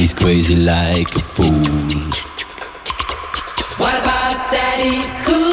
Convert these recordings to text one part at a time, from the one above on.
She's crazy like a fool. What about Daddy Cool?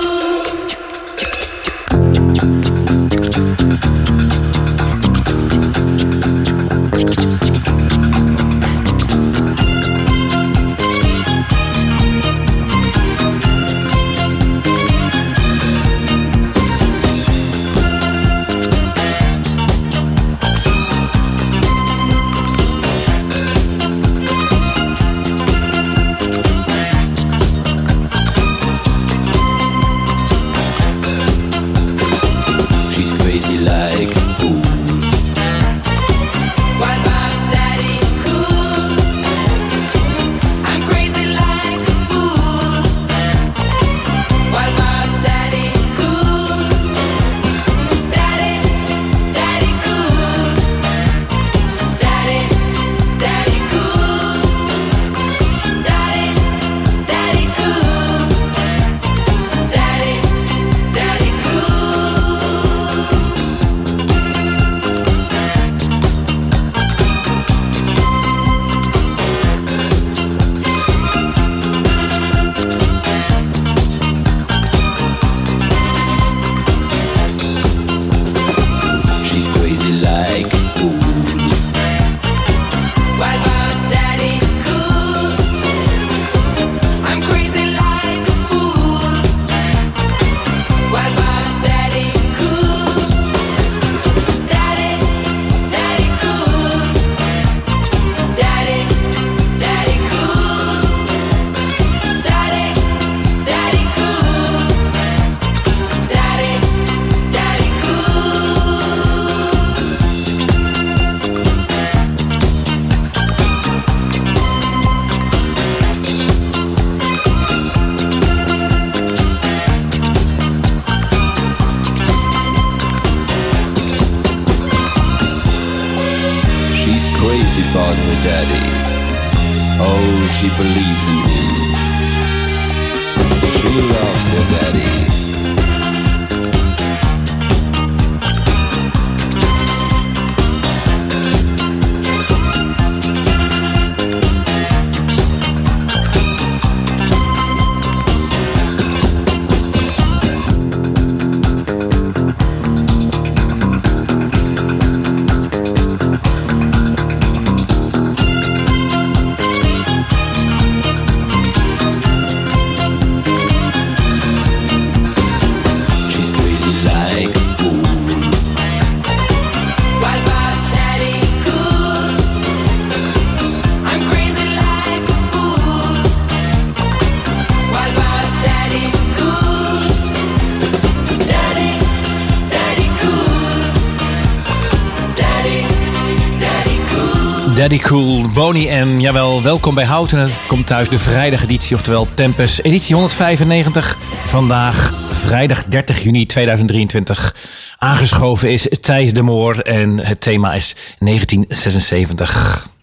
Daddy Cool, Boney M. Jawel, welkom bij Houten. Het komt thuis de vrijdageditie, oftewel Tempus, editie 195. Vandaag, vrijdag 30 juni 2023. Aangeschoven is Thijs de Moor en het thema is 1976.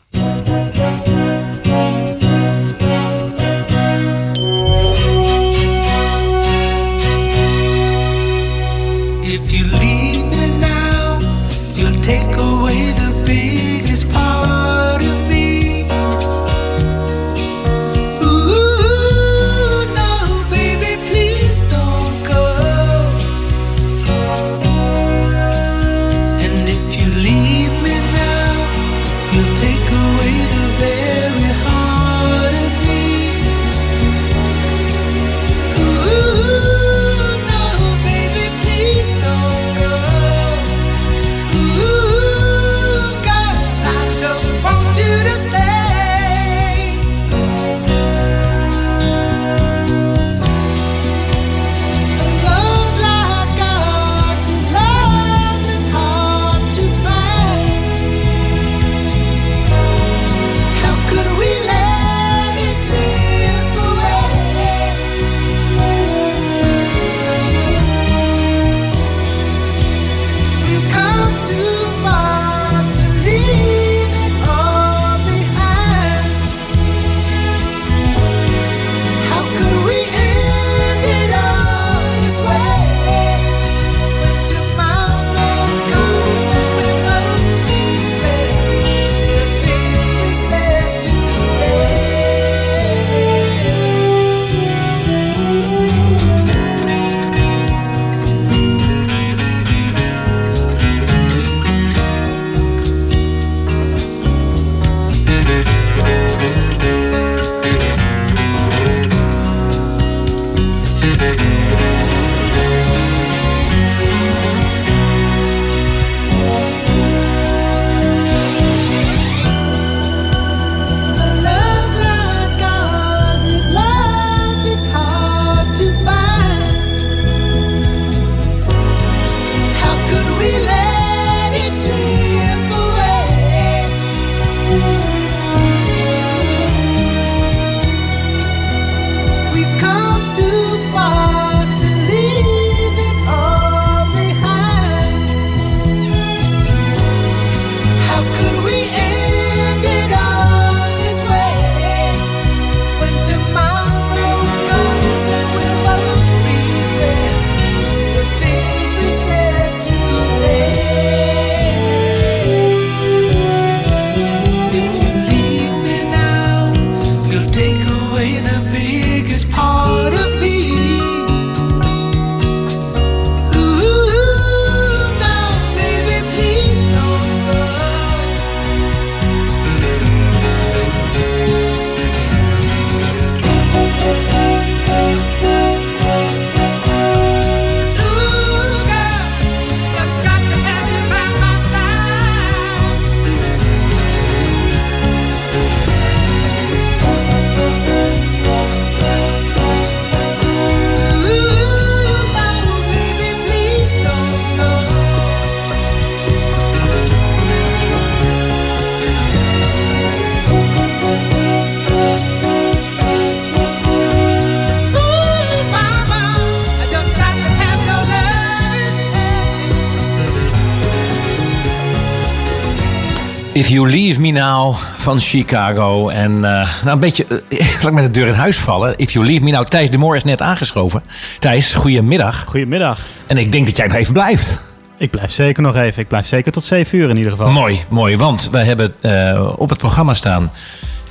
If You Leave Me Now van Chicago. En uh, nou een beetje, uh, laat ik met de deur in huis vallen. If You Leave Me Now. Thijs de Moor is net aangeschoven. Thijs, goedemiddag. Goedemiddag. En ik denk dat jij nog even blijft. Ik blijf zeker nog even. Ik blijf zeker tot 7 uur in ieder geval. Mooi, mooi. Want wij hebben uh, op het programma staan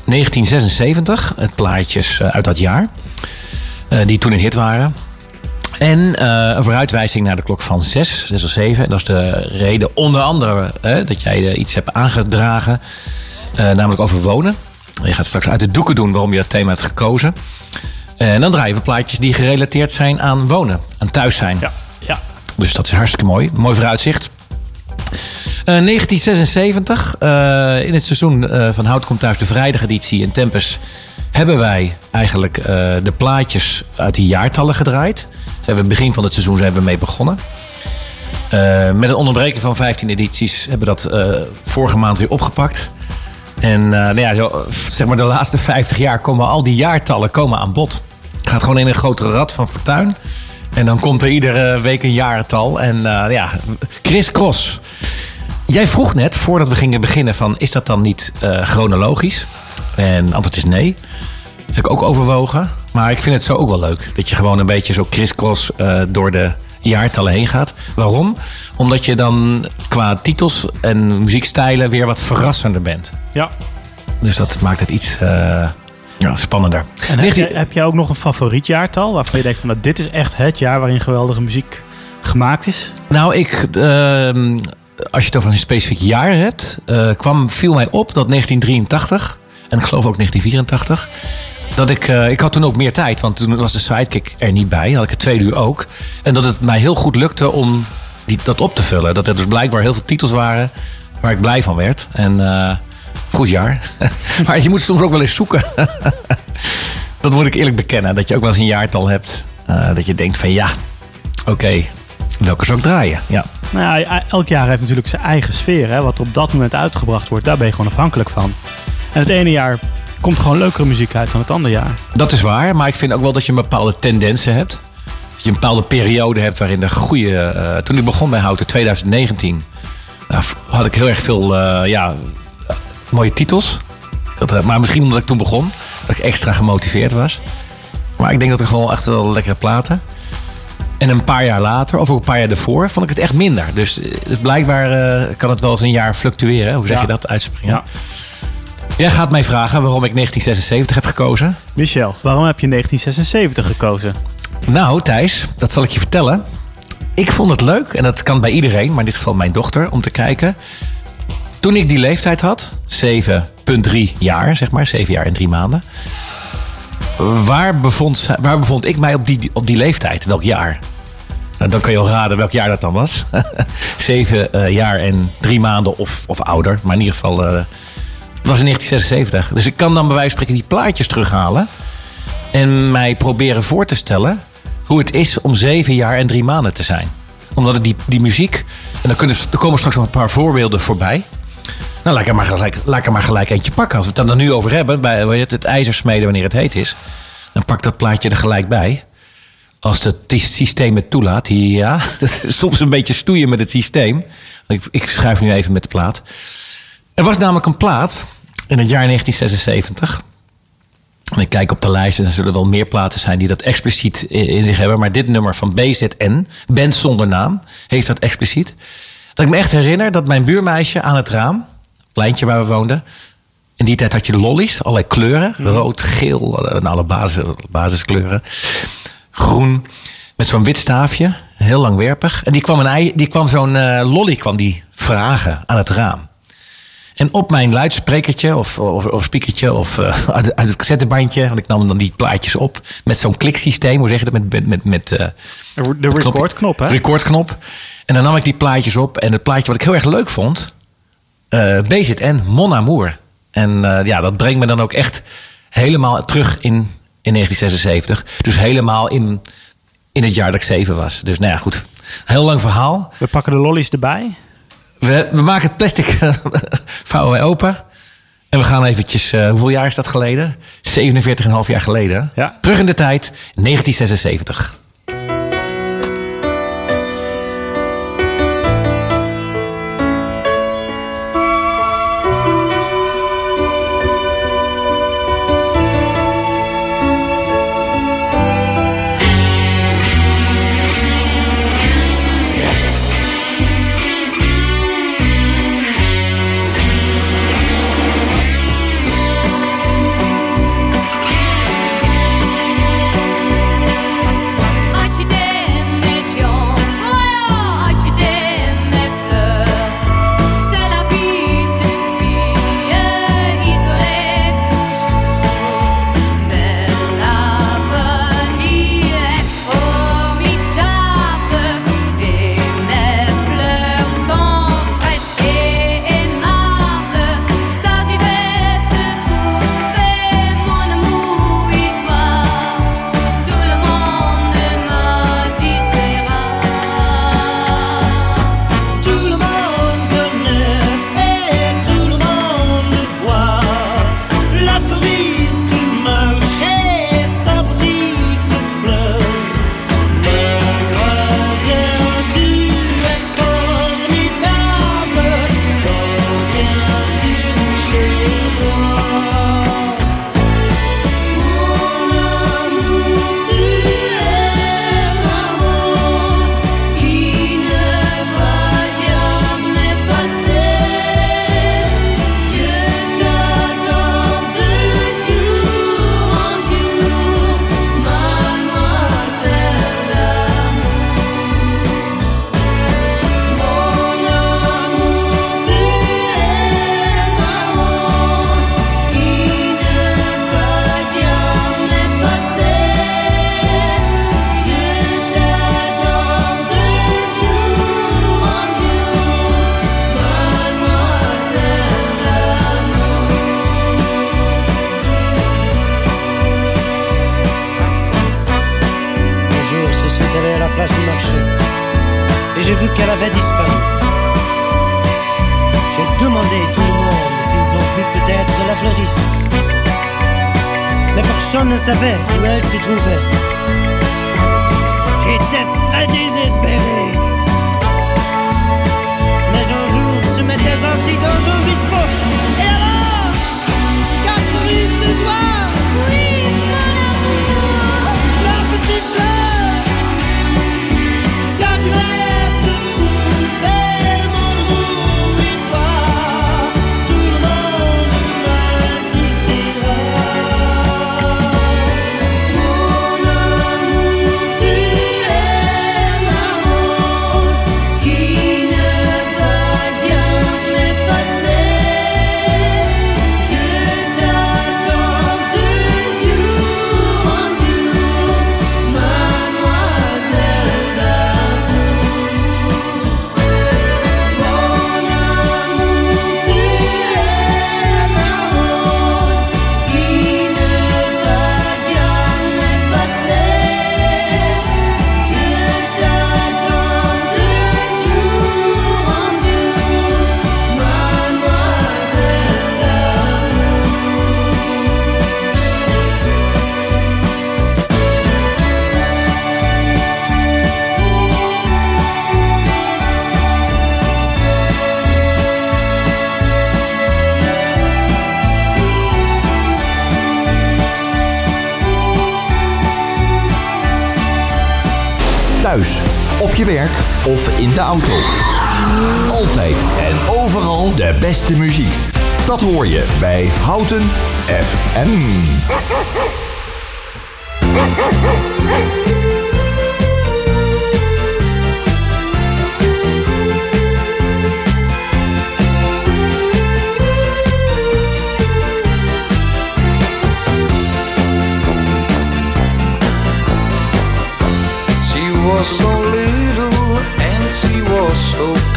1976. Het plaatjes uit dat jaar. die toen een hit waren. En uh, een vooruitwijzing naar de klok van 6, 6 of 7. En dat is de reden onder andere hè, dat jij uh, iets hebt aangedragen. Uh, namelijk over wonen. Je gaat straks uit de doeken doen waarom je dat thema hebt gekozen. En dan draaien we plaatjes die gerelateerd zijn aan wonen. Aan thuis zijn. Ja, ja. Dus dat is hartstikke mooi. Mooi vooruitzicht. 1976, in het seizoen van Hout komt thuis de vrijdageditie in Tempus... hebben wij eigenlijk de plaatjes uit die jaartallen gedraaid... Zijn we begin van het seizoen zijn we mee begonnen. Uh, met het onderbreken van 15 edities hebben we dat uh, vorige maand weer opgepakt. En nou ja, zeg maar de laatste 50 jaar komen al die jaartallen komen aan bod. Het gaat gewoon in een grotere rad van fortuin. En dan komt er iedere week een jaartal. En ja, Chris Cross. Jij vroeg net, voordat we gingen beginnen, van is dat dan niet chronologisch? En het antwoord is nee. Dat heb ik ook overwogen. Maar ik vind het zo ook wel leuk. Dat je gewoon een beetje zo crisscross uh, door de jaartallen heen gaat. Waarom? Omdat je dan qua titels en muziekstijlen weer wat verrassender bent. Ja. Dus dat maakt het iets uh, ja, spannender. En heb, je, heb jij ook nog een favoriet jaartal? Waarvan je denkt van nou, dit is echt het jaar waarin geweldige muziek gemaakt is? Nou, ik... Uh, als je het over een specifiek jaar hebt, uh, kwam, viel mij op dat 1983 en ik geloof ook 1984 dat ik, uh, ik had toen ook meer tijd, want toen was de sidekick er niet bij. Had ik het tweede uur ook. En dat het mij heel goed lukte om die, dat op te vullen. Dat er dus blijkbaar heel veel titels waren waar ik blij van werd. En uh, goed jaar. maar je moet soms ook wel eens zoeken. dat moet ik eerlijk bekennen. Dat je ook wel eens een jaartal hebt. Uh, dat je denkt van ja, oké, welke zou ik draaien? Ja. Nou ja, elk jaar heeft natuurlijk zijn eigen sfeer. Hè? Wat op dat moment uitgebracht wordt, daar ben je gewoon afhankelijk van. En het ene jaar komt gewoon leukere muziek uit dan het andere jaar. Dat is waar, maar ik vind ook wel dat je een bepaalde tendensen hebt. Dat je een bepaalde periode hebt waarin de goede... Uh, toen ik begon bij Houten, 2019... Nou, had ik heel erg veel uh, ja, mooie titels. Dat, maar misschien omdat ik toen begon. Dat ik extra gemotiveerd was. Maar ik denk dat er gewoon echt wel lekkere platen. En een paar jaar later, of ook een paar jaar ervoor, vond ik het echt minder. Dus, dus blijkbaar kan het wel eens een jaar fluctueren. Hoe zeg ja. je dat? Uitspringen. Ja. Jij gaat mij vragen waarom ik 1976 heb gekozen. Michel, waarom heb je 1976 gekozen? Nou, Thijs, dat zal ik je vertellen. Ik vond het leuk, en dat kan bij iedereen, maar in dit geval mijn dochter, om te kijken. Toen ik die leeftijd had, 7,3 jaar, zeg maar, 7 jaar en 3 maanden. Waar bevond, waar bevond ik mij op die, op die leeftijd? Welk jaar? Nou, dan kan je al raden welk jaar dat dan was. 7 uh, jaar en 3 maanden of, of ouder, maar in ieder geval. Uh, was in 1976. Dus ik kan dan bij wijze van spreken die plaatjes terughalen. En mij proberen voor te stellen hoe het is om zeven jaar en drie maanden te zijn. Omdat het die, die muziek. En dan kunnen, er komen straks nog een paar voorbeelden voorbij. Nou, laat ik er maar gelijk, laat ik maar gelijk eentje pakken. Als we het dan er nu over hebben, bij het, het ijzer smeden wanneer het heet is. Dan pak dat plaatje er gelijk bij. Als het systeem het toelaat. Ja, dat soms een beetje stoeien met het systeem. Ik, ik schuif nu even met de plaat. Er was namelijk een plaat in het jaar 1976. En ik kijk op de lijst en er zullen wel meer platen zijn die dat expliciet in zich hebben. Maar dit nummer van BZN, Band zonder naam, heeft dat expliciet. Dat ik me echt herinner dat mijn buurmeisje aan het raam, pleintje waar we woonden. In die tijd had je lollies, allerlei kleuren. Rood, geel, nou, alle basis, basiskleuren. Groen, met zo'n wit staafje, heel langwerpig. En die kwam, een, die kwam zo'n uh, lolly kwam die vragen aan het raam. En op mijn luidsprekertje of, of, of speakertje of uh, uit, uit, het cassettebandje, want ik nam dan die plaatjes op met zo'n kliksysteem, hoe zeg je dat? Met, met, met, met uh, de recordknop, hè? Recordknop. En dan nam ik die plaatjes op en het plaatje wat ik heel erg leuk vond, uh, BZN Mon Amour. En ja, dat brengt me dan ook echt helemaal terug in, in 1976. Dus helemaal in, in het jaar dat ik zeven was. Dus nou ja, goed. Heel lang verhaal. We pakken de lollies erbij. We, we maken het plastic vouwen wij open. En we gaan eventjes, uh, hoeveel jaar is dat geleden? 47,5 jaar geleden. Ja. Terug in de tijd, 1976. savait où elle se trouvait. de auto. Altijd en overal de beste muziek. Dat hoor je bij Houten FM. She was so she was so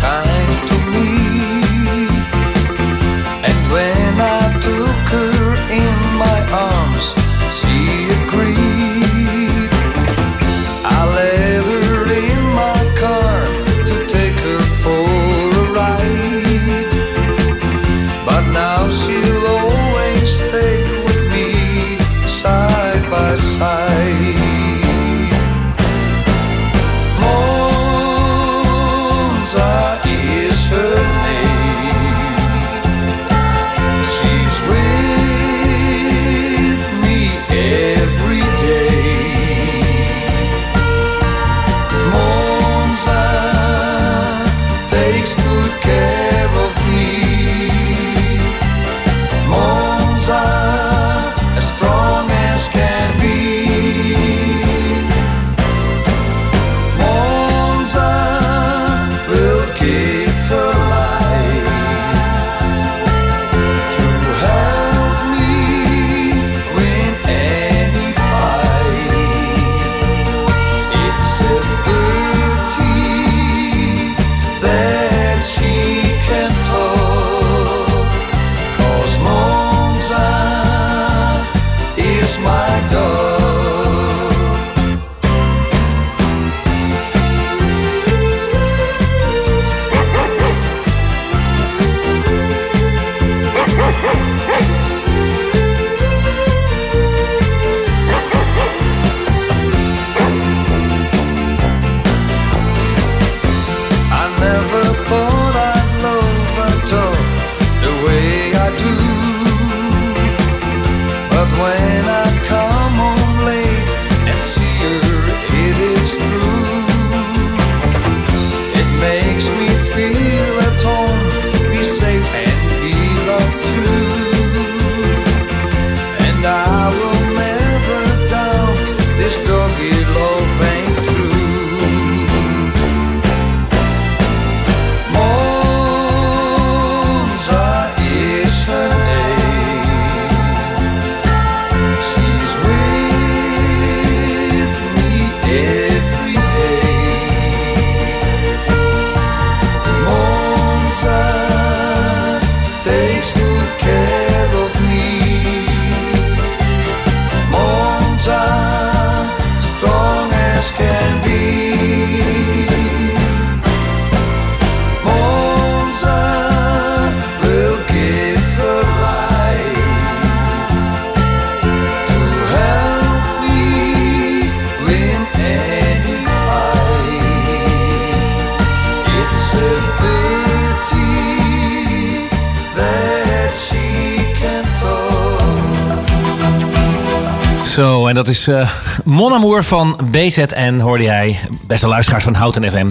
dat is eh Mon Amour van BZN, hoorde jij. Beste luisteraars van Houten FM.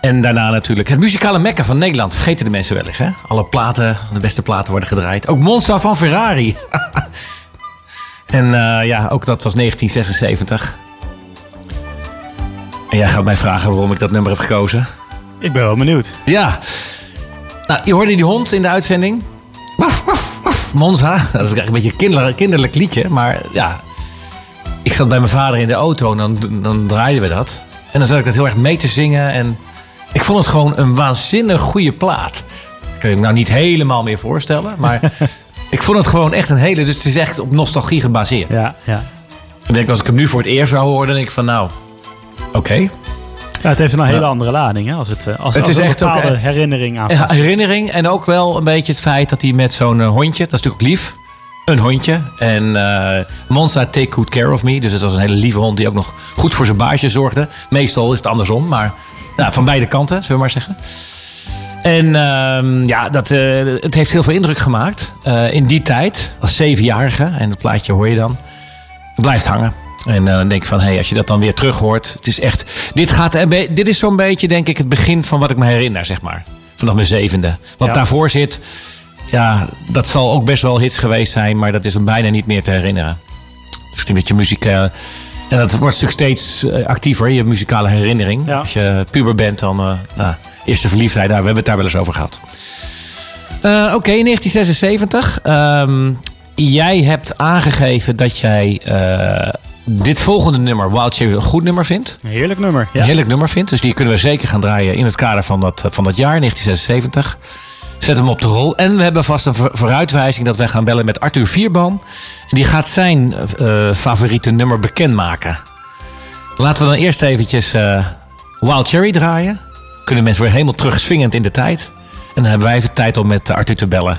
En daarna natuurlijk het muzikale mekka van Nederland. Vergeten de mensen wel eens, hè? Alle platen, de beste platen worden gedraaid. Ook Monza van Ferrari. en eh, ja, ook dat was 1976. En jij gaat mij vragen waarom ik dat nummer heb gekozen. Ik ben wel benieuwd. Ja. Nou, je hoorde die hond in de uitzending. Monza. Dat is eigenlijk een beetje een kinder, kinderlijk liedje. Maar ja, ik zat bij mijn vader in de auto en dan, dan draaiden we dat. En dan zat ik dat heel erg mee te zingen. En ik vond het gewoon een waanzinnig goede plaat. Dat kun je me nou niet helemaal meer voorstellen. Maar ik vond het gewoon echt een hele... Dus het is echt op nostalgie gebaseerd. Ja, ja. Ik denk als ik hem nu voor het eerst zou horen, dan denk ik van nou... Oké, Ja, het heeft een hele andere lading, hè? Als het, eh, als, Het als is een echt bepaalde herinnering aan herinnering en ook wel een beetje het feit dat hij met zo'n eh, hondje, dat is natuurlijk lief, een hondje. En eh Monza take good care of me, dus het was een hele lieve hond die ook nog goed voor zijn baasje zorgde. Meestal is het andersom, maar nou, van beide kanten, zullen we maar zeggen. En ehm, ja, dat, eh, het heeft heel veel indruk gemaakt eh, in die tijd, als zevenjarige. En dat plaatje hoor je dan. Het blijft hangen. En dan denk ik van, hey, als je dat dan weer terug hoort. Het is echt, dit, gaat, dit is zo'n beetje, denk ik, het begin van wat ik me herinner, zeg maar. Vanaf mijn zevende. Wat Ja. daarvoor zit, ja, dat zal ook best wel hits geweest zijn. Maar dat is hem bijna niet meer te herinneren. Misschien dat je muziek... eh, en dat wordt natuurlijk steeds eh, actiever, je muzikale herinnering. Ja. Als je puber bent, dan... nou, eerste verliefdheid, daar, we hebben het daar wel eens over gehad. Eh, Oké, 1976. Ehm, jij hebt aangegeven dat jij dit volgende nummer, Wild Cherry, een goed nummer vindt. Een heerlijk nummer. Ja. Een heerlijk nummer vindt. Dus die kunnen we zeker gaan draaien in het kader van dat, van dat jaar, 1976. Zet hem op de rol. En we hebben vast een voor- vooruitwijzing dat wij gaan bellen met Arthur Vierboom. En die gaat zijn eh, favoriete nummer bekendmaken. Laten we dan eerst eventjes eh, Wild Cherry draaien. Kunnen mensen weer helemaal terug swingend in de tijd. En dan hebben wij even tijd om met eh, Arthur te bellen.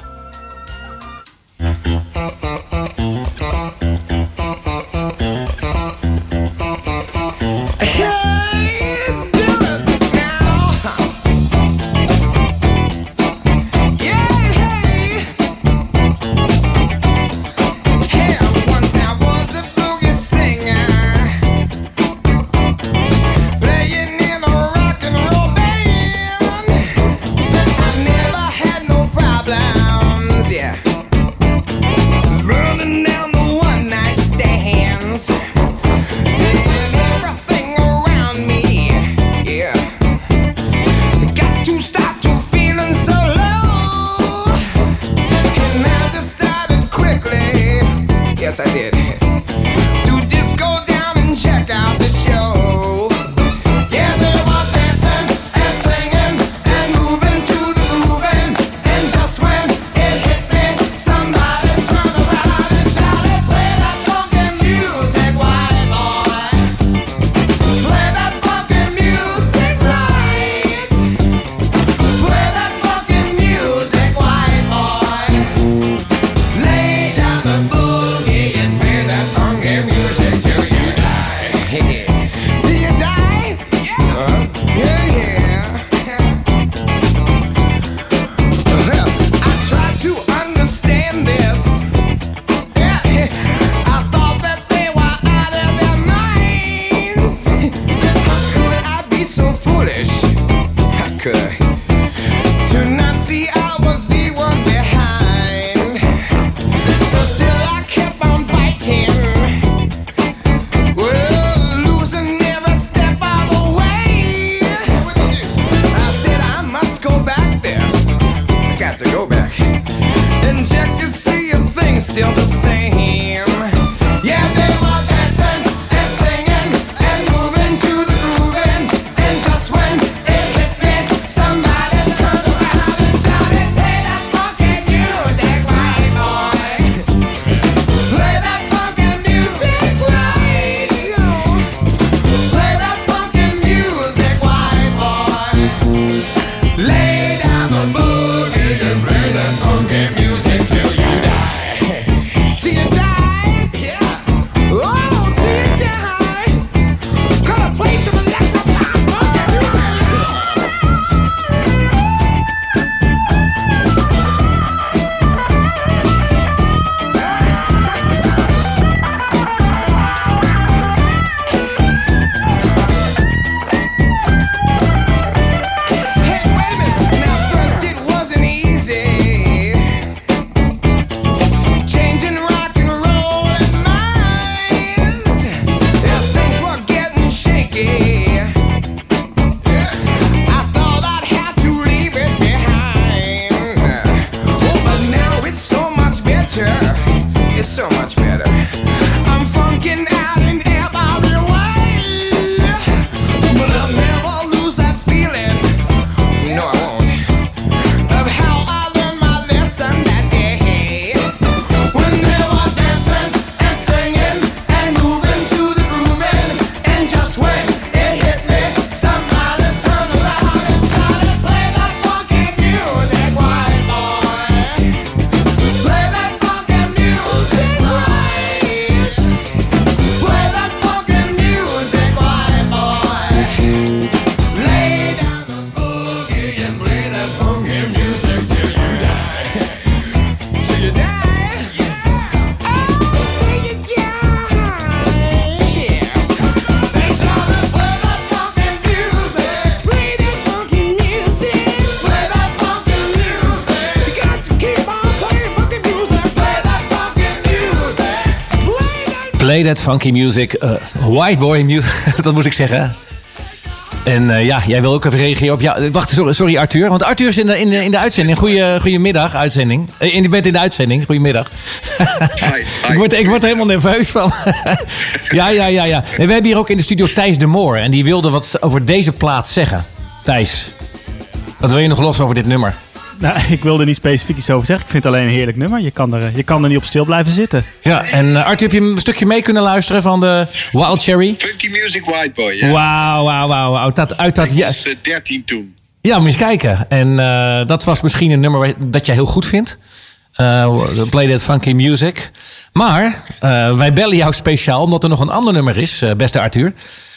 Play that funky music. eh, white boy music. dat moest ik zeggen. En eh, ja, jij wil ook even reageren op... Ja, wacht, sorry, sorry Arthur. Want Arthur is in de, in de, in de uitzending. Goeie, goedemiddag, uitzending. Eh, Je bent in de uitzending. Goedemiddag. ik, word, ik word er helemaal nerveus van. ja, ja, ja, ja. En we hebben hier ook in de studio Thijs de Moor. En die wilde wat over deze plaat zeggen. Thijs, wat wil je nog los over dit nummer? Nou, ik wilde niet specifiek iets over zeggen. Ik vind het alleen een heerlijk nummer. Je kan er, je kan er niet op stil blijven zitten. Ja, en eh, Arthur, heb je een stukje mee kunnen luisteren van de Wild Cherry? Funky Music White Boy, ja. Wauw, wauw, wauw. Uit dat, uit dat, Ik ja, was eh, 13 toen. ja, moet je eens kijken. En eh, dat was misschien een nummer dat jij heel goed vindt. Eh, Play That Funky Music. Maar eh, wij bellen jou speciaal omdat er nog een ander nummer is, eh, beste Arthur.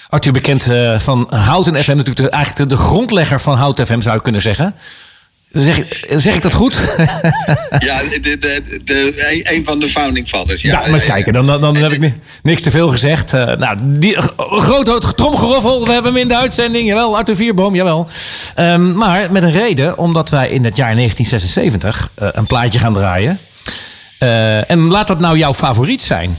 Arthur bekend eh, van Houten FM, natuurlijk de, eigenlijk de, de grondlegger van Houten FM zou je kunnen zeggen. Zeg, ik- zeg ik dat goed? Ja, de, de, de, een- van de founding fathers. Ja, maar eens kijken. Dan, dan, dan heb ik ni- niks te veel gezegd. Eh, nou, die, groot tromgeroffel. We hebben hem in de uitzending. Jawel, Arthur Vierboom, jawel. Ehm, maar met een reden. Omdat wij in het jaar 1976 eh, een plaatje gaan draaien. Eh, en laat dat nou jouw favoriet zijn.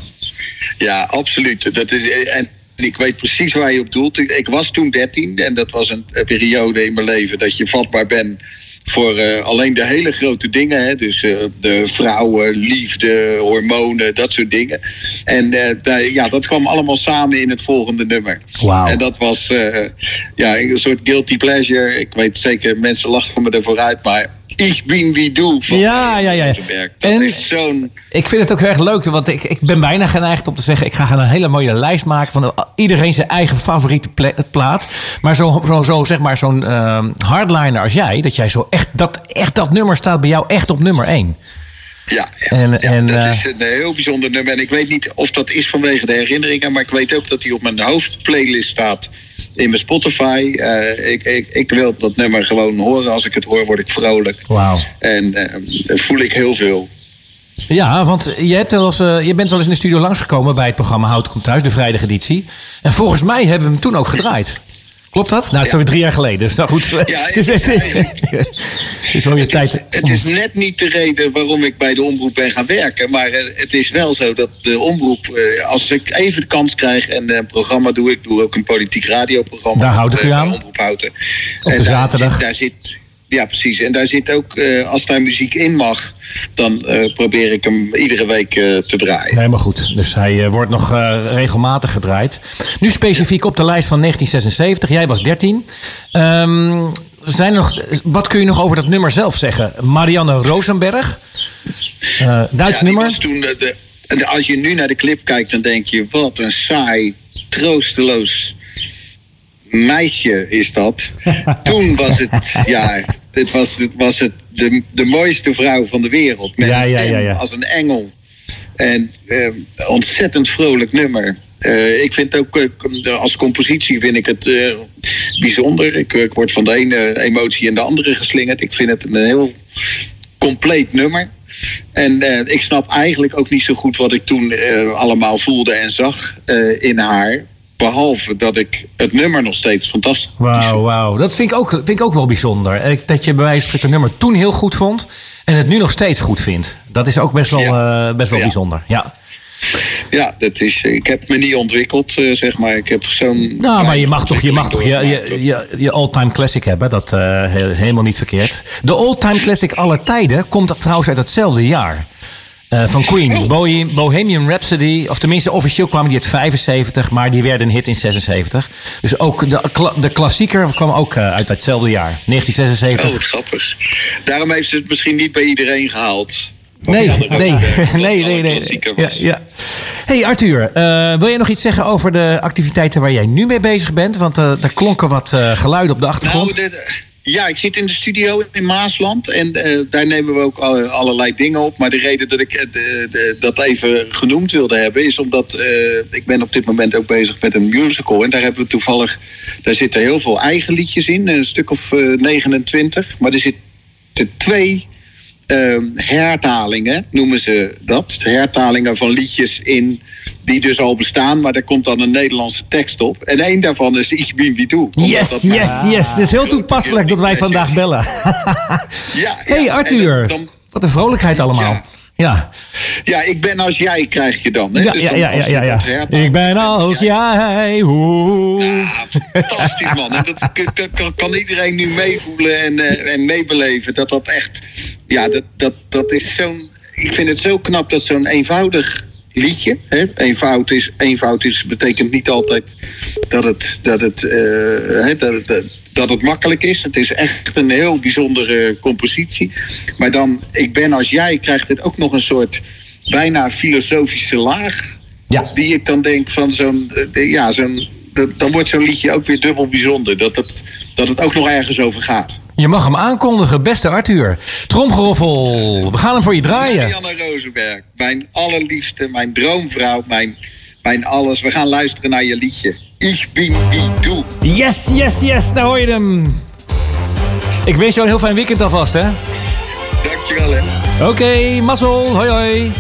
Ja, absoluut. Dat is, en ik weet precies waar je op doelt. Ik, ik was toen 13 en dat was een, een periode in mijn leven dat je vatbaar bent voor eh, alleen de hele grote dingen. Hè? Dus eh, de vrouwen, liefde, hormonen, dat soort dingen. En eh, ja, dat kwam allemaal samen in het volgende nummer. En dat was ja, een soort guilty pleasure. Ik weet zeker, mensen lachen me ervoor uit, maar Ik bin wie du van Ja, ja, ja. Dat En- is zo'n... Ik vind het ook heel erg leuk, want ik, ik ben bijna geneigd om te zeggen... ik ga een hele mooie lijst maken van iedereen zijn eigen favoriete pla- plaat. Maar zo, zo, zo zeg maar zo'n ehm, hardliner als jij... dat jij zo echt dat, echt dat nummer staat bij jou echt op nummer 1. Ja, ja, En- ja, en, dat eh, is een heel bijzonder nummer. En ik weet niet of dat is vanwege de herinneringen, maar ik weet ook dat hij op mijn hoofdplaylist staat in mijn Spotify. Eh, ik, ik, ik wil dat nummer gewoon horen. Als ik het hoor, word ik vrolijk. En eh, voel ik heel veel. Ja, want je, hebt wel eens, eh, je bent wel eens in de studio langsgekomen bij het programma Hout komt thuis, de vrijdageditie. En volgens mij hebben we hem toen ook gedraaid. Klopt dat? Nou, is alweer drie jaar geleden. Dus nou goed. Ja, het, is, het is het, eigenlijk- is wel weer tijd. het is net niet de reden waarom ik bij de omroep ben gaan werken. Maar eh, het is wel zo dat de omroep, eh, als ik even de kans krijg en eh, een programma doe, ik doe ook een politiek radioprogramma. Daar houd ik u aan. Omroep Houten. Op de En daar zaterdag. Zit, daar zit, ja, precies. En daar zit ook, eh, als daar muziek in mag, dan eh, probeer ik hem iedere week eh, te draaien. Helemaal goed. Dus hij wordt nog regelmatig gedraaid. Nu specifiek op de lijst van 1976. Jij was 13. Ehm, zijn nog, wat kun je nog over dat nummer zelf zeggen? Marianne Rosenberg. Duits Ja, nummer. toen, de, als je nu naar de clip kijkt, dan denk je: wat een saai, troosteloos meisje is dat. toen was het, ja, dit was, dit was het de, de mooiste vrouw van de wereld. Met Ja, ja, ja, ja. als een engel. En eh, ontzettend vrolijk nummer. Eh, ik vind ook, eh, als compositie vind ik het bijzonder. Ik, ik word van de ene emotie in de andere geslingerd. Ik vind het een heel compleet nummer. En ik snap eigenlijk ook niet zo goed wat ik toen allemaal voelde en zag in haar. Behalve dat ik het nummer nog steeds fantastisch Wauw, wauw. Dat vind ik, ook, vind ik ook wel bijzonder. Eh, Dat je bij wijze van spreken een nummer toen heel goed vond... en het nu nog steeds goed vindt. Dat is ook best wel, Ja. eh, best wel Ja. bijzonder. Ja. Ja, dat is, ik heb me niet ontwikkeld, eh, zeg maar. Ik heb zo'n. Nou, maar je mag toch je, mag toch je, je, je, je all-time classic hebben. Dat eh he- helemaal niet verkeerd. De all-time classic aller tijden komt trouwens uit hetzelfde jaar. Eh, van Queen. Bohe- Bohemian Rhapsody. Of tenminste, officieel kwamen die uit 75. Maar die werden een hit in 76. Dus ook de, kla- de klassieker kwam ook eh, uit hetzelfde jaar. 1976. Oh, grappig. Daarom heeft ze het misschien niet bij iedereen gehaald. Nee, nee, nee, nee, nee. Ja. Hey Arthur, eh, wil jij nog iets zeggen over de activiteiten waar jij nu mee bezig bent? Want eh daar klonken wat geluiden op de achtergrond. Nou, de- ja, ik zit in de studio in Maasland en eh, daar nemen we ook alle- allerlei dingen op. Maar de reden dat ik eh, dat even genoemd wilde hebben is omdat eh, ik ben op dit moment ook bezig met een musical. En daar hebben we toevallig, daar zitten heel veel eigen liedjes in, een stuk of eh, 29. Maar er zitten twee eh, hertalingen, noemen ze dat. Hertalingen van liedjes in die dus al bestaan, maar daar komt dan een Nederlandse tekst op. En één daarvan is Ich bin wie du. Yes, yes, yes. Het is heel toepasselijk dat wij vandaag bellen. Ja, Hey Arthur, dan- wat een vrolijkheid allemaal. Ja. Ja, Ja, ik ben als jij krijg je dan. Hè? ja, Dus ja, dan ja, ja, ja, Ik ben als jij. Ja, fantastisch man. En dat kan, kan iedereen nu meevoelen en, eh, en meebeleven. Dat dat echt, ja, dat, dat, dat is zo'n, ik vind het zo knap dat zo'n eenvoudig liedje, hè? Eenvoud, is, eenvoud is, betekent niet altijd dat het, dat het, eh, hè, dat het, dat- dat het makkelijk is. Het is echt een heel bijzondere compositie. Maar dan, ik ben als jij, krijgt het ook nog een soort bijna filosofische laag Ja. die ik dan denk van zo'n, ja, zo'n, dan wordt zo'n liedje ook weer dubbel bijzonder. Dat het, dat het ook nog ergens over gaat. Je mag hem aankondigen, beste Arthur. Tromgeroffel. We gaan hem voor je draaien. Marianne Rosenberg, mijn allerliefste, mijn droomvrouw, mijn, mijn alles. We gaan luisteren naar je liedje. Ich bin wie du. Yes, yes, yes. Nou hoor je hem. Ik wens jou een heel fijn weekend alvast, hè? Dankjewel hè. Oké, mazzel. Hoi, hoi. Hoi hoi.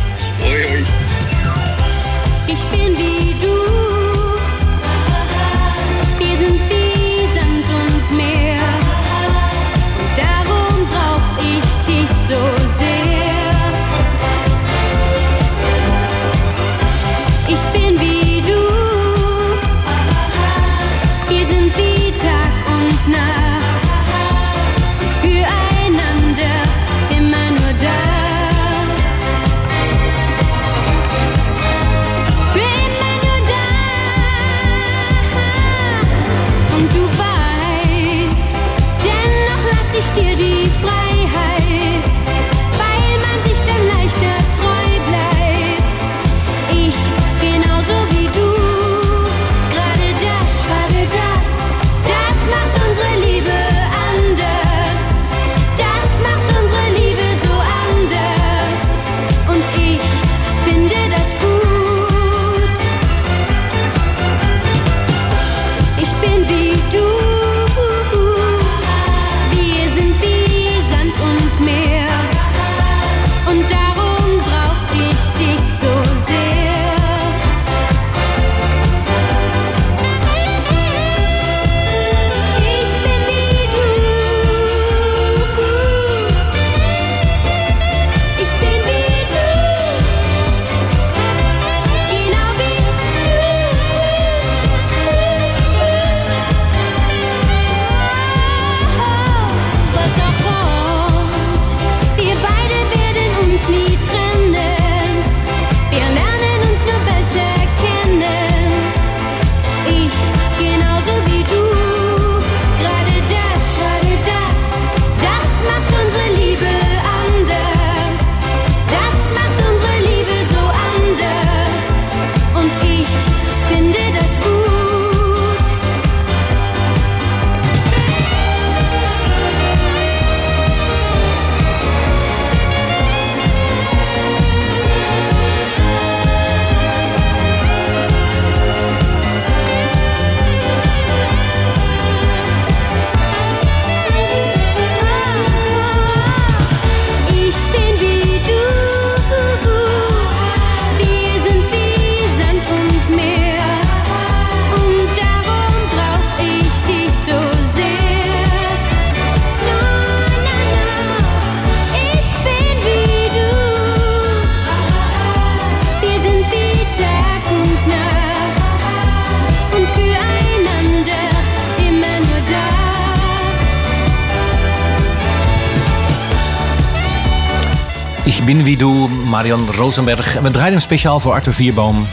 Marian Rosenberg. En we hem speciaal voor Arthur Vierboom,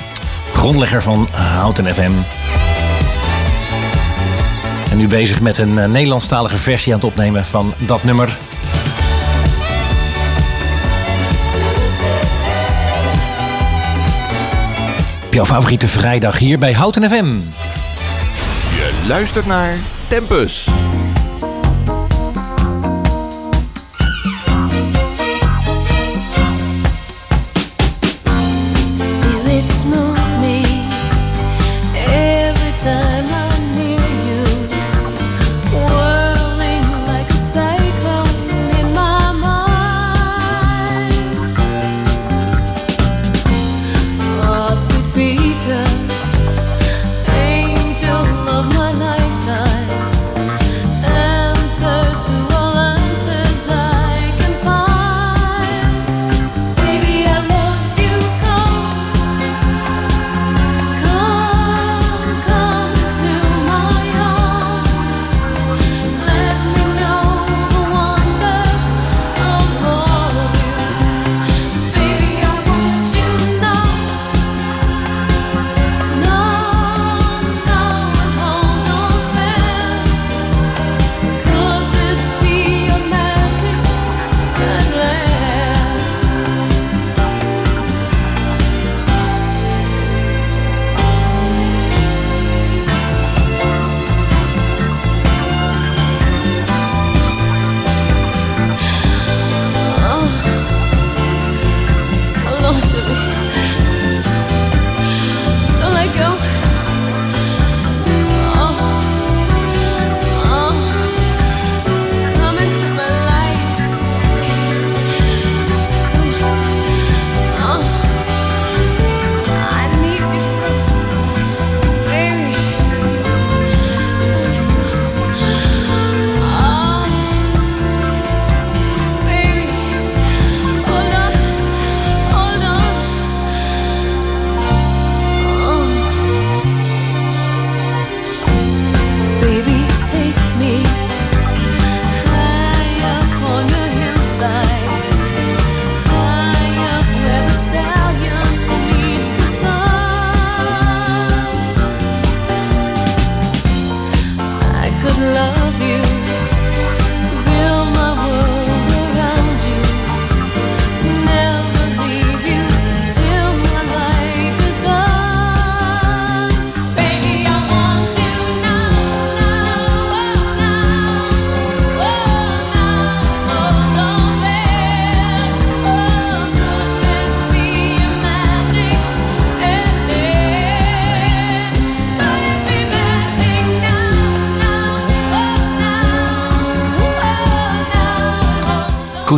grondlegger van Houten FM. En nu bezig met een eh, Nederlandstalige versie aan het opnemen van dat nummer. Op jouw favoriete vrijdag hier bij Houten FM. Je luistert naar Tempus.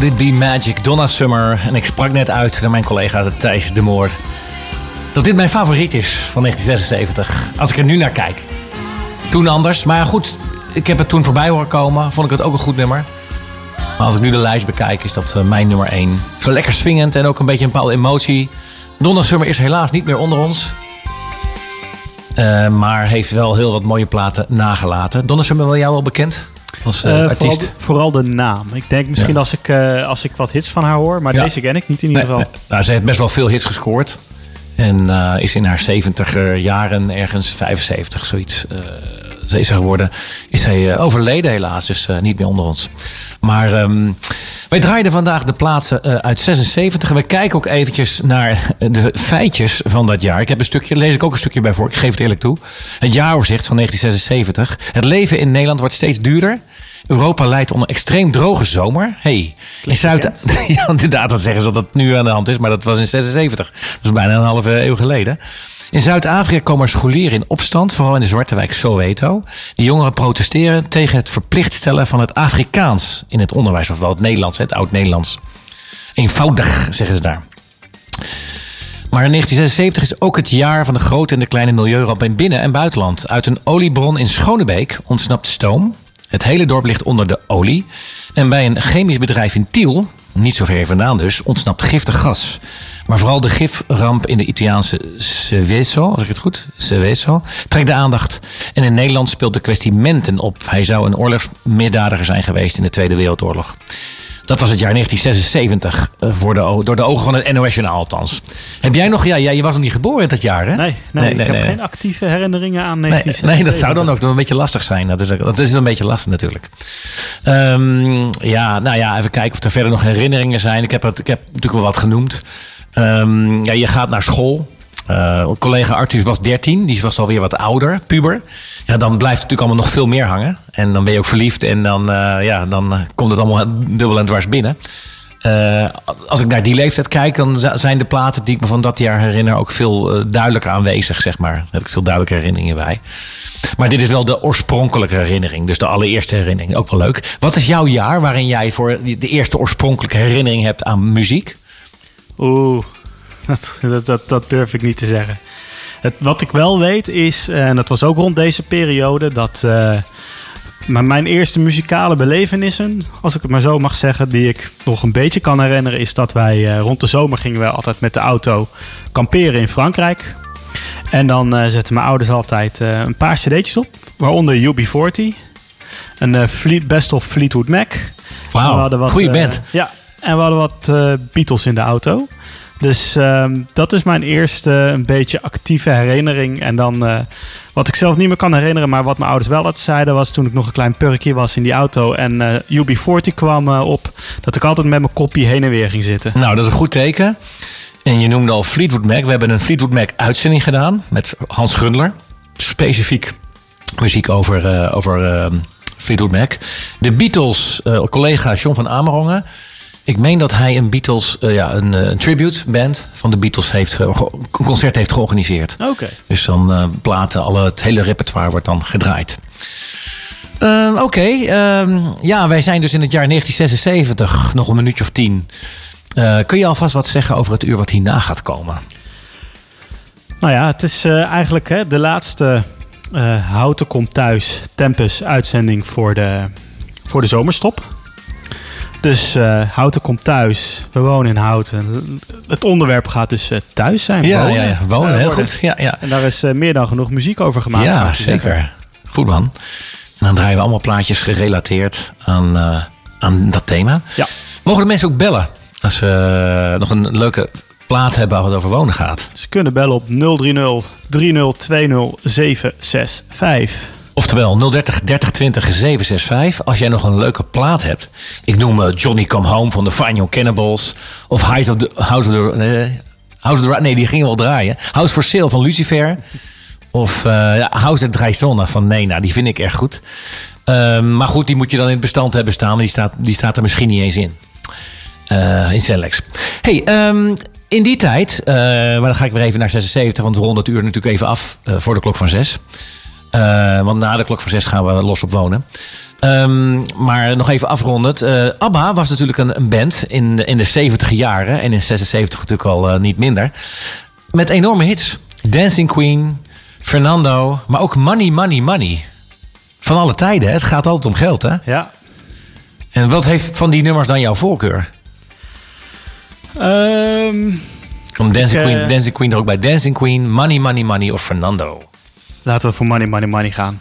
It Be Magic, Donna Summer. En ik sprak net uit naar mijn collega Thijs de Moor... dat dit mijn favoriet is van 1976. Als ik er nu naar kijk. Toen anders, maar goed, ik heb het toen voorbij horen komen. Vond ik het ook een goed nummer. Maar als ik nu de lijst bekijk, is dat eh, mijn nummer 1. Zo lekker swingend en ook een beetje een bepaalde emotie. Donna Summer is helaas niet meer onder ons. Eh, maar heeft wel heel wat mooie platen nagelaten. Donna Summer wel jou wel bekend? Als eh, Eh, artiest? vooral, de, vooral de naam. Ik denk misschien Ja. als, ik, eh, als ik wat hits van haar hoor, maar Ja. deze ken ik niet in ieder geval. nee. Nou, ze heeft best wel veel hits gescoord. En is in haar 70 jaren, ergens 75, zoiets. ze is er geworden. Is zij overleden helaas, dus niet meer onder ons. Maar ehm, wij draaiden vandaag de plaatsen uit 76. En we kijken ook eventjes naar de feitjes van dat jaar. Ik heb een stukje, lees ik ook een stukje bij voor. Ik geef het eerlijk toe. Het jaaroverzicht van 1976. Het leven in Nederland wordt steeds duurder. Europa leidt onder extreem droge zomer. Hey, in Zuid... ja, inderdaad, wat zeggen ze dat het nu aan de hand is, maar dat was in 76. Dat is bijna een halve eeuw geleden. In Zuid-Afrika komen er scholieren in opstand, vooral in de zwarte wijk Soweto. De jongeren protesteren tegen het verplicht stellen van het Afrikaans in het onderwijs, ofwel het Nederlands, het oud-Nederlands. Eenvoudig, zeggen ze daar. Maar 1976 is ook het jaar van de grote en de kleine milieuramp in binnen- en buitenland. Uit een oliebron in Schonebeek ontsnapt stoom. Het hele dorp ligt onder de olie. En bij een chemisch bedrijf in Tiel, niet zo ver vandaan dus, ontsnapt giftig gas. Maar vooral de giframp in de Italiaanse Seveso, als ik het goed, Seveso, trekt de aandacht. En in Nederland speelt de kwestie Menten op. Hij zou een oorlogsmisdadiger zijn geweest in de Tweede Wereldoorlog. Dat was het jaar 1976, eh, voor de, door de ogen van het NOS Journaal althans. Heb jij nog, ja, ja, je was nog niet geboren in dat jaar hè? Nee, nee, ik heb geen actieve herinneringen aan Nee, 1976. nee, dat zou dan ook een beetje lastig zijn. Dat is, dat is een beetje lastig natuurlijk. Ehm, ja, nou ja, even kijken of er verder nog herinneringen zijn. Ik heb, het, ik heb natuurlijk wel wat genoemd. Ehm, ja, je gaat naar school. Eh, collega Arthur was 13, die was alweer wat ouder, puber. Ja, dan blijft het natuurlijk allemaal nog veel meer hangen. En dan ben je ook verliefd en dan, eh, ja, dan eh, komt het allemaal dubbel en dwars binnen. Eh, als ik naar die leeftijd kijk, dan zijn de platen die ik me van dat jaar herinner ook veel duidelijker aanwezig, zeg maar. Daar heb ik veel duidelijke herinneringen bij. Maar dit is wel de oorspronkelijke herinnering, dus de allereerste herinnering. Ook wel leuk. Wat is jouw jaar waarin jij voor de eerste oorspronkelijke herinnering hebt aan muziek? Oeh, dat, dat, dat durf ik niet te zeggen. Het, wat ik wel weet is, en dat was ook rond deze periode, dat eh, maar mijn eerste muzikale belevenissen, als ik het maar zo mag zeggen, die ik nog een beetje kan herinneren, is dat wij eh, rond de zomer gingen we altijd met de auto kamperen in Frankrijk. En dan eh, zetten mijn ouders altijd een paar cd'tjes op, waaronder UB40, een Fleet, Best of Fleetwood Mac. Wauw, eh, band. ja, en we hadden wat Beatles in de auto. Dus ehm, dat is mijn eerste een beetje actieve herinnering. En dan eh, wat ik zelf niet meer kan herinneren, maar wat mijn ouders wel altijd zeiden, was toen ik nog een klein purkje was in die auto en eh, UB40 kwam eh, op, dat ik altijd met mijn kopje heen en weer ging zitten. Nou, dat is een goed teken. En je noemde al Fleetwood Mac. We hebben een Fleetwood Mac uitzending gedaan met Hans Gundler. Specifiek muziek over, over eh, Fleetwood Mac. De Beatles, collega John van Amerongen. Ik meen dat hij een Beatles, eh, ja, een, eh, een tribute band van de Beatles heeft, ge- een concert heeft georganiseerd. Oké. Dus dan eh, platen, alle, het hele repertoire wordt dan gedraaid. Ehm, Oké, ehm, ja, wij zijn dus in het jaar 1976, nog een minuutje of tien. Eh, kun je alvast wat zeggen over het uur wat hierna gaat komen? Nou ja, het is eh, eigenlijk hè, de laatste eh Houten komt thuis Tempus uitzending voor de, voor de zomerstop. Dus eh, Houten komt thuis. We wonen in Houten. Het onderwerp gaat dus eh, thuis zijn. Ja, ja, ja, wonen, Eh, heel worden. goed. Ja, ja. En daar is meer dan genoeg muziek over gemaakt. ja zeggen. zeker. Goed man. En dan draaien we allemaal plaatjes gerelateerd aan, aan dat thema. Ja. Mogen de mensen ook bellen als ze nog een leuke plaat hebben wat over wonen gaat? Ze kunnen bellen op 030 3020 765. Oftewel 030 30 20 765. Als jij nog een leuke plaat hebt. Ik noem eh, Johnny Come Home van de Young Cannibals. Of House of the... House of the eh, House of the nee, die gingen wel draaien. House for Sale van Lucifer. Of ja, House at Drijzonna van Nena. Die vind ik erg goed. Ehm, maar goed, die moet je dan in het bestand hebben staan. Die staat, die staat er misschien niet eens in. In Selex. Hey, ehm, in die tijd, maar dan ga ik weer even naar 76, want we ronden het uur natuurlijk even af voor de klok van 6. Eh, want na de klok van zes gaan we los op wonen. Ehm, maar nog even afrondend. Eh, ABBA was natuurlijk een, een band in, de, in de 70 jaren. En in 76 natuurlijk al eh, niet minder. Met enorme hits. Dancing Queen, Fernando. Maar ook Money, Money, Money. Van alle tijden. Het gaat altijd om geld, hè? Ja. En wat heeft van die nummers dan jouw voorkeur? Um, Dancing, Queen, Dancing Queen er ook bij. Dancing Queen, Money, Money, Money of Fernando. Laten we voor Money, Money, Money gaan.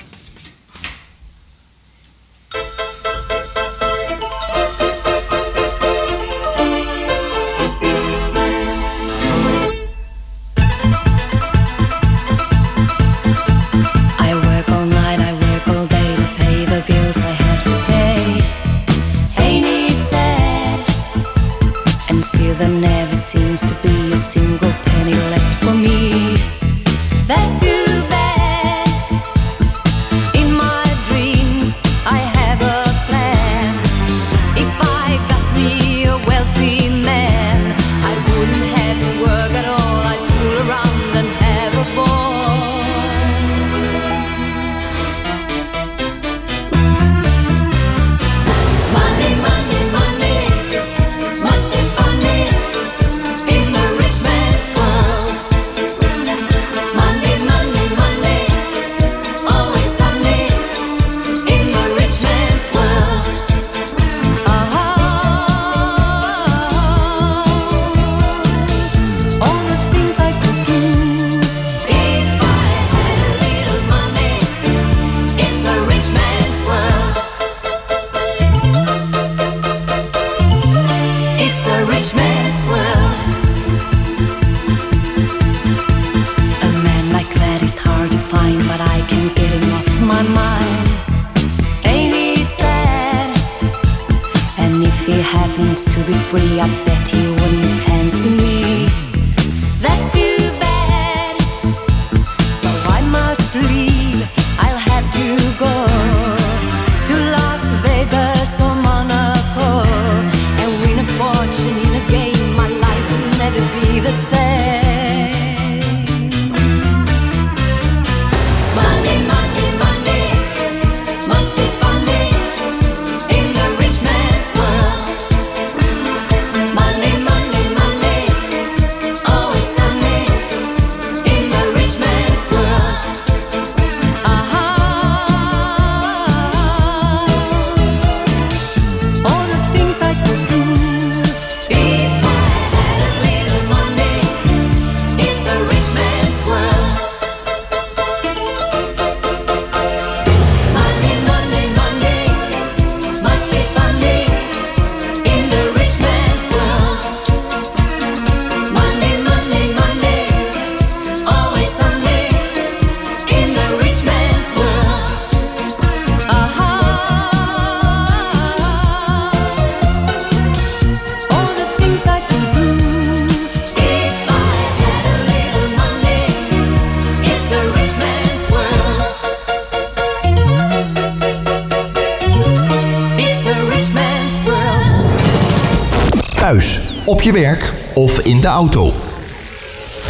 je werk of in de auto.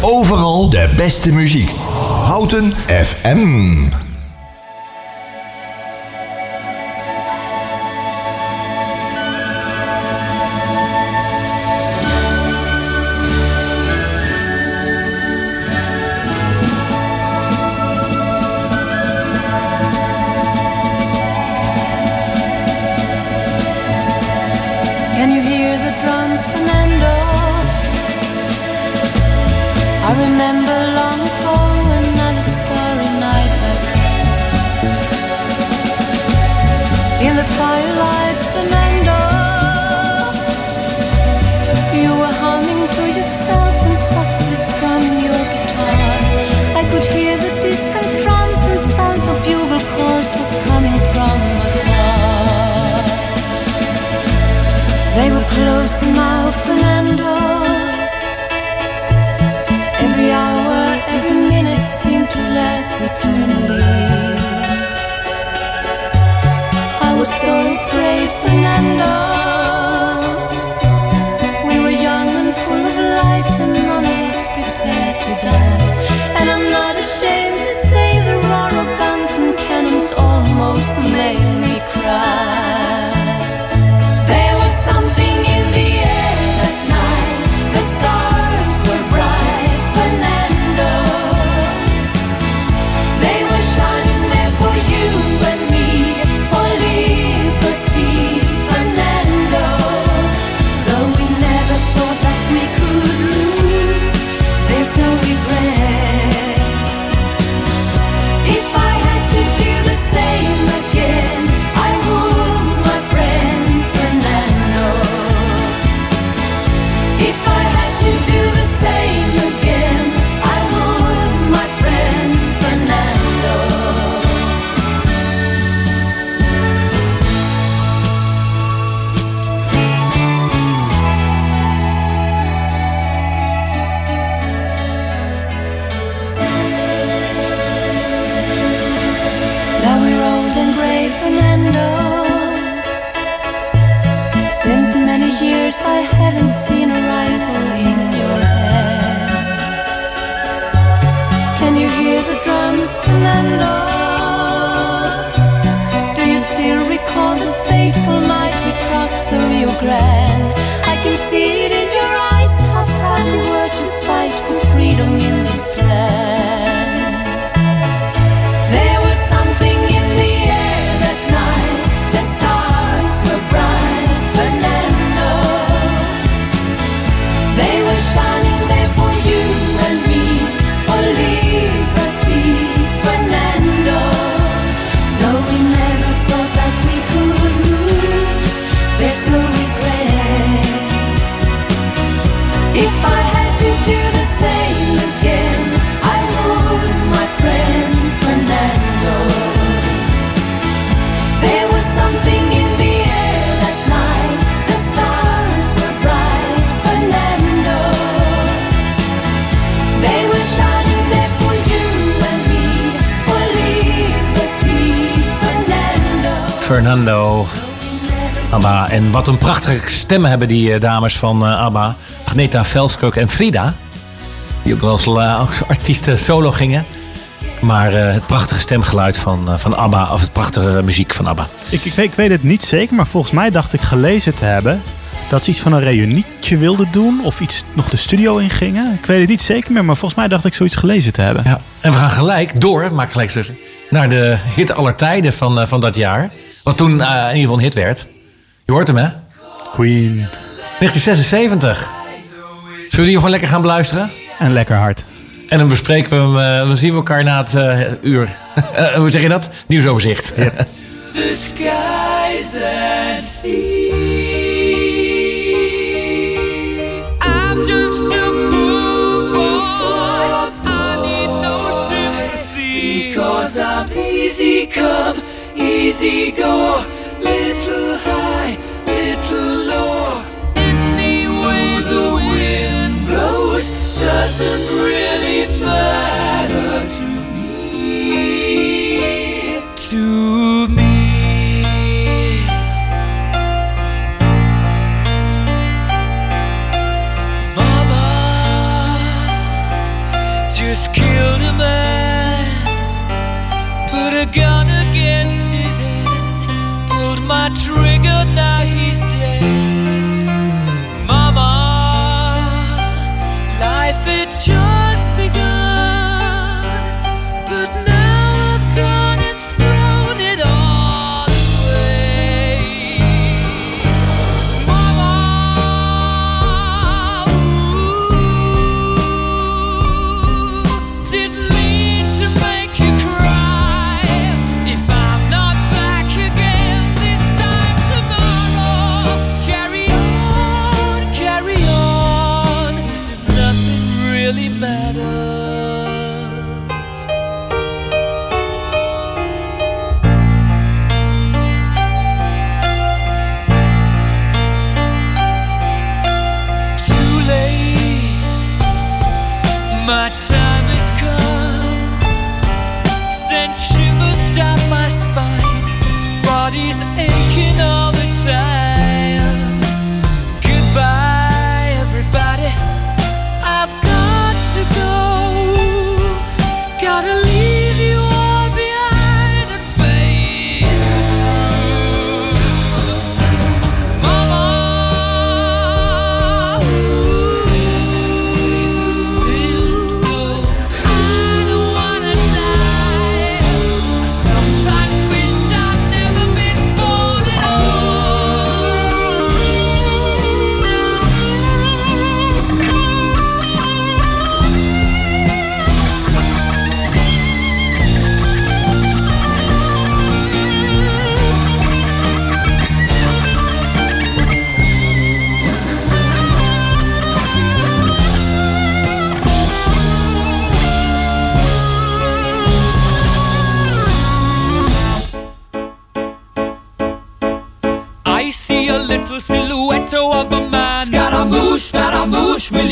Overal de beste muziek. Houten FM. Fernando. ABBA. En wat een prachtige stemmen hebben die eh, dames van eh, ABBA. Agneta Velskok en Frida. Die ook wel als eh, als artiesten solo gingen. Maar het prachtige stemgeluid van, van ABBA. Of het prachtige muziek van ABBA. Ik, ik, weet, ik weet het niet zeker, maar volgens mij dacht ik gelezen te hebben dat ze iets van een reunietje wilden doen of iets nog de studio in gingen. Ik weet het niet zeker meer, maar volgens mij dacht ik zoiets gelezen te hebben. Ja. En we gaan gelijk door, maak gelijk dus, naar de hit aller tijden van, van dat jaar. Wat toen eh, in ieder geval een hit werd. Je hoort hem, hè? Queen 1976. Zullen we die gewoon lekker gaan beluisteren? en lekker hard. En dan bespreken we hem, eh, dan zien we elkaar na het eh, uur. Hoe zeg je dat? Nieuwsoverzicht. the skies and sea. I'm just a poor boy. I need no sympathy. Because I'm easy come, easy go. Little high, little low. Any way the wind blows doesn't really matter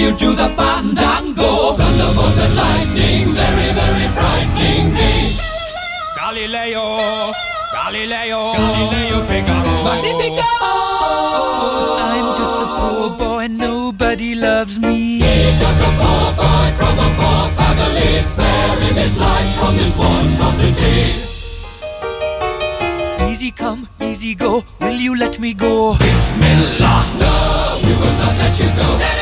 you do the fandango? Thunderbolt and lightning, very, very frightening me. Galileo, Galileo, Galileo Figaro. Magnifico! I'm just a poor boy, nobody loves me. He's just a poor boy from a poor family, sparing his life from this monstrosity. Easy come, easy go, will you let me go? Bismillah, no, we will not let you go. Let